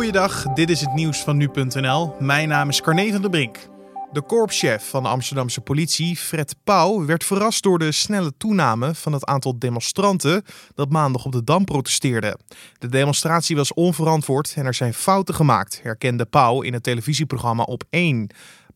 Goeiedag, dit is het nieuws van nu.nl. Mijn naam is Carne van der Brink. De korpschef van de Amsterdamse politie, Fred Pauw, werd verrast door de snelle toename van het aantal demonstranten dat maandag op de Dam protesteerde. De demonstratie was onverantwoord en er zijn fouten gemaakt, herkende Pauw in het televisieprogramma Op 1.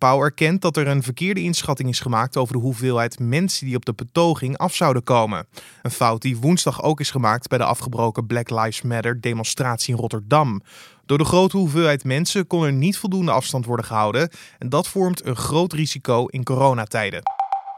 Pauw erkent dat er een verkeerde inschatting is gemaakt over de hoeveelheid mensen die op de betoging af zouden komen. Een fout die woensdag ook is gemaakt bij de afgebroken Black Lives Matter demonstratie in Rotterdam. Door de grote hoeveelheid mensen kon er niet voldoende afstand worden gehouden en dat vormt een groot risico in coronatijden.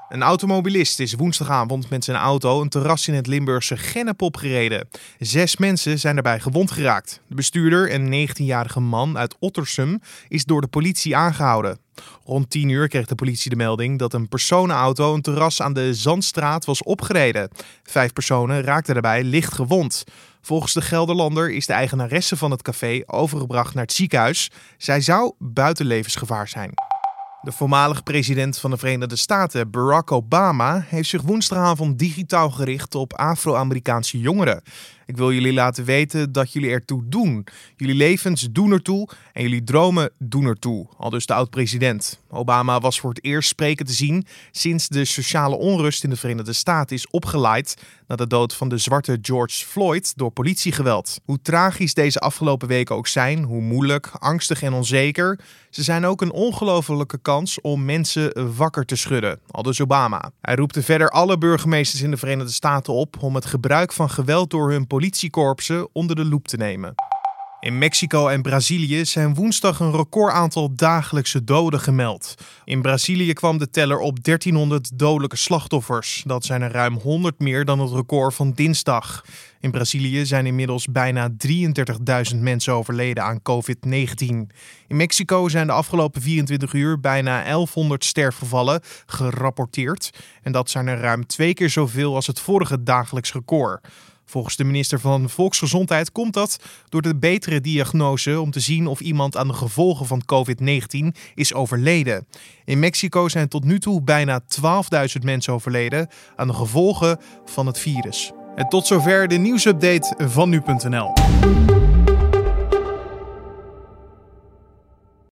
Een automobilist is woensdagavond met zijn auto een terras in het Limburgse Gennep opgereden. Zes mensen zijn daarbij gewond geraakt. De bestuurder, een 19-jarige man uit Ottersum, is door de politie aangehouden. Rond 10 uur kreeg de politie de melding dat een personenauto een terras aan de Zandstraat was opgereden. Vijf personen raakten daarbij licht gewond. Volgens de Gelderlander is de eigenaresse van het café overgebracht naar het ziekenhuis. Zij zou buiten levensgevaar zijn. De voormalige president van de Verenigde Staten, Barack Obama, heeft zich woensdagavond digitaal gericht op Afro-Amerikaanse jongeren. Ik wil jullie laten weten dat jullie ertoe doen. Jullie levens doen ertoe en jullie dromen doen ertoe. Al dus de oud-president. Obama was voor het eerst spreken te zien sinds de sociale onrust in de Verenigde Staten is opgeleid na de dood van de zwarte George Floyd door politiegeweld. Hoe tragisch deze afgelopen weken ook zijn, hoe moeilijk, angstig en onzeker, ze zijn ook een ongelofelijke kans om mensen wakker te schudden. Al dus Obama. Hij roept verder alle burgemeesters in de Verenigde Staten op om het gebruik van geweld door hun politiekorpsen onder de loep te nemen. In Mexico en Brazilië zijn woensdag een recordaantal dagelijkse doden gemeld. In Brazilië kwam de teller op 1300 dodelijke slachtoffers. Dat zijn er ruim 100 meer dan het record van dinsdag. In Brazilië zijn inmiddels bijna 33.000 mensen overleden aan COVID-19. In Mexico zijn de afgelopen 24 uur bijna 1100 sterfgevallen gerapporteerd. En dat zijn er ruim twee keer zoveel als het vorige dagelijks record. Volgens de minister van Volksgezondheid komt dat door de betere diagnose om te zien of iemand aan de gevolgen van COVID-19 is overleden. In Mexico zijn tot nu toe bijna 12.000 mensen overleden aan de gevolgen van het virus. En tot zover de nieuwsupdate van nu.nl.